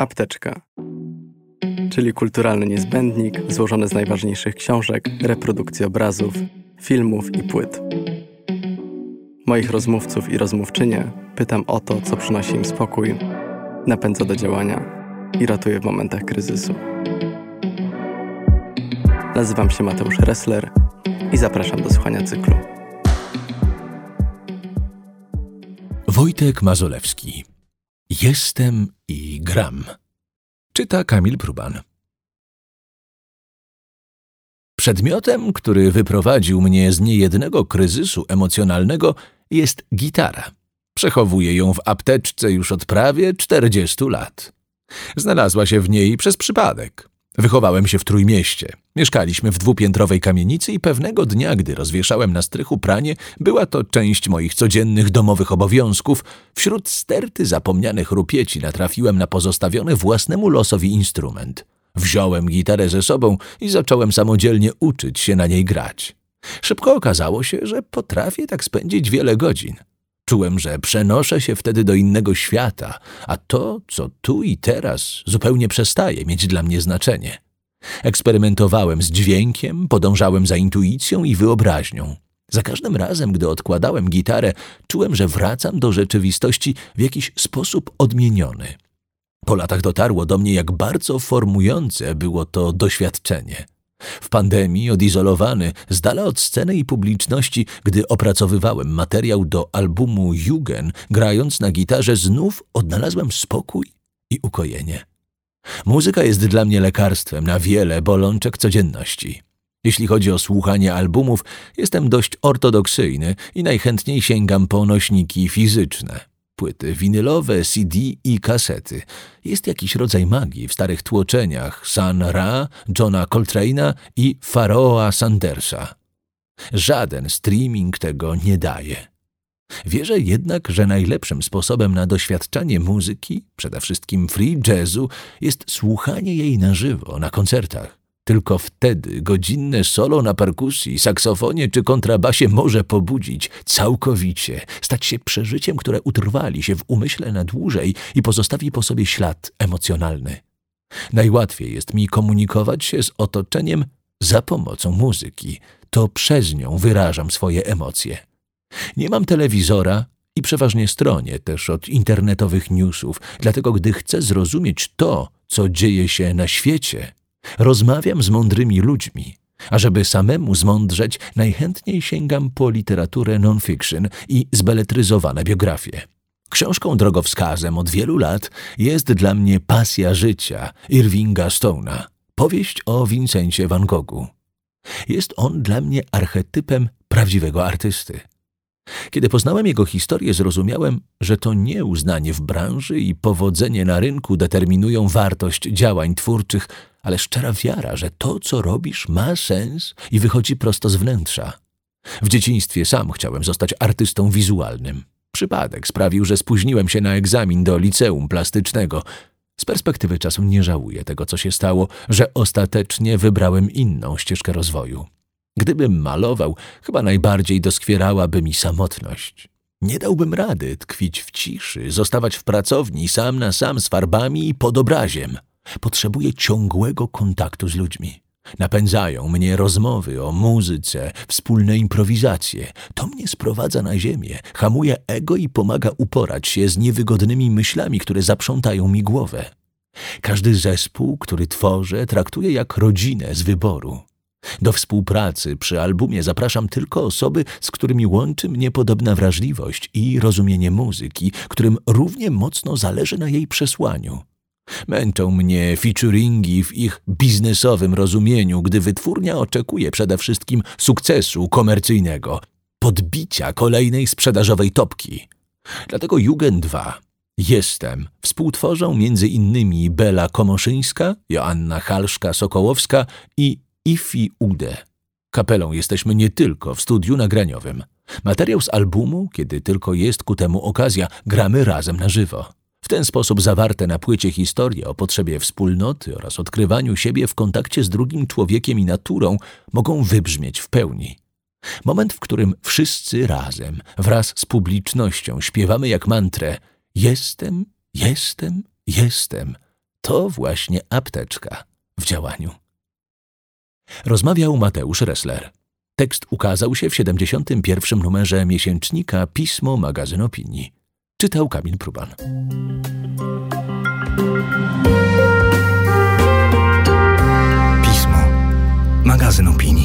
Apteczka, czyli kulturalny niezbędnik złożony z najważniejszych książek, reprodukcji obrazów, filmów i płyt. Moich rozmówców i rozmówczynie pytam o to, co przynosi im spokój, napędza do działania i ratuje w momentach kryzysu. Nazywam się Mateusz Ressler i zapraszam do słuchania cyklu. Wojtek Mazolewski. Jestem i gram. Czyta Kamil Pruban. Przedmiotem, który wyprowadził mnie z niejednego kryzysu emocjonalnego, jest gitara. Przechowuję ją w apteczce już od prawie 40 lat. Znalazła się w niej przez przypadek. Wychowałem się w Trójmieście. Mieszkaliśmy w dwupiętrowej kamienicy i pewnego dnia, gdy rozwieszałem na strychu pranie, była to część moich codziennych domowych obowiązków. Wśród sterty zapomnianych rupieci natrafiłem na pozostawiony własnemu losowi instrument. Wziąłem gitarę ze sobą i zacząłem samodzielnie uczyć się na niej grać. Szybko okazało się, że potrafię tak spędzić wiele godzin. Czułem, że przenoszę się wtedy do innego świata, a to, co tu i teraz, zupełnie przestaje mieć dla mnie znaczenie. Eksperymentowałem z dźwiękiem, podążałem za intuicją i wyobraźnią. Za każdym razem, gdy odkładałem gitarę, czułem, że wracam do rzeczywistości w jakiś sposób odmieniony. Po latach dotarło do mnie, jak bardzo formujące było to doświadczenie. W pandemii, odizolowany, z dala od sceny i publiczności, gdy opracowywałem materiał do albumu Jugen, grając na gitarze, znów odnalazłem spokój i ukojenie. Muzyka jest dla mnie lekarstwem na wiele bolączek codzienności. Jeśli chodzi o słuchanie albumów, jestem dość ortodoksyjny i najchętniej sięgam po nośniki fizyczne płyty winylowe, CD i kasety. Jest jakiś rodzaj magii w starych tłoczeniach San Ra, Johna Coltrane'a i Faroa Sandersa. Żaden streaming tego nie daje. Wierzę jednak, że najlepszym sposobem na doświadczanie muzyki, przede wszystkim free jazzu, jest słuchanie jej na żywo, na koncertach. Tylko wtedy godzinne solo na perkusji, saksofonie czy kontrabasie może pobudzić całkowicie, stać się przeżyciem, które utrwali się w umyśle na dłużej i pozostawi po sobie ślad emocjonalny. Najłatwiej jest mi komunikować się z otoczeniem za pomocą muzyki. To przez nią wyrażam swoje emocje. Nie mam telewizora i przeważnie stronię też od internetowych newsów, dlatego gdy chcę zrozumieć to, co dzieje się na świecie, Rozmawiam z mądrymi ludźmi, a żeby samemu zmądrzeć, najchętniej sięgam po literaturę non-fiction i zbeletryzowane biografie. Książką drogowskazem od wielu lat jest dla mnie Pasja życia Irvinga Stone'a, powieść o Vincencie van Goghu. Jest on dla mnie archetypem prawdziwego artysty. Kiedy poznałem jego historię, zrozumiałem, że to nie uznanie w branży i powodzenie na rynku determinują wartość działań twórczych, ale szczera wiara, że to, co robisz, ma sens i wychodzi prosto z wnętrza. W dzieciństwie sam chciałem zostać artystą wizualnym. Przypadek sprawił, że spóźniłem się na egzamin do liceum plastycznego. Z perspektywy czasu nie żałuję tego, co się stało, że ostatecznie wybrałem inną ścieżkę rozwoju. Gdybym malował, chyba najbardziej doskwierałaby mi samotność. Nie dałbym rady tkwić w ciszy, zostawać w pracowni sam na sam z farbami i pod obraziem. Potrzebuję ciągłego kontaktu z ludźmi. Napędzają mnie rozmowy o muzyce, wspólne improwizacje. To mnie sprowadza na ziemię, hamuje ego i pomaga uporać się z niewygodnymi myślami, które zaprzątają mi głowę. Każdy zespół, który tworzę, traktuję jak rodzinę z wyboru. Do współpracy przy albumie zapraszam tylko osoby, z którymi łączy mnie podobna wrażliwość i rozumienie muzyki, którym równie mocno zależy na jej przesłaniu. Męczą mnie featuringi w ich biznesowym rozumieniu, gdy wytwórnia oczekuje przede wszystkim sukcesu komercyjnego, podbicia kolejnej sprzedażowej topki. Dlatego Jugend 2 Jestem współtworzą między innymi Bela Komoszyńska, Joanna Halszka-Sokołowska i Ifi Ude. Kapelą jesteśmy nie tylko w studiu nagraniowym. Materiał z albumu, kiedy tylko jest ku temu okazja, gramy razem na żywo. W ten sposób zawarte na płycie historie o potrzebie wspólnoty oraz odkrywaniu siebie w kontakcie z drugim człowiekiem i naturą mogą wybrzmieć w pełni. Moment, w którym wszyscy razem, wraz z publicznością śpiewamy jak mantrę Jestem, jestem, jestem, to właśnie apteczka w działaniu. Rozmawiał Mateusz Ressler. Tekst ukazał się w 71. numerze miesięcznika Pismo Magazyn Opinii. Czytał Kamil Pruban. Pismo. Magazyn opinii.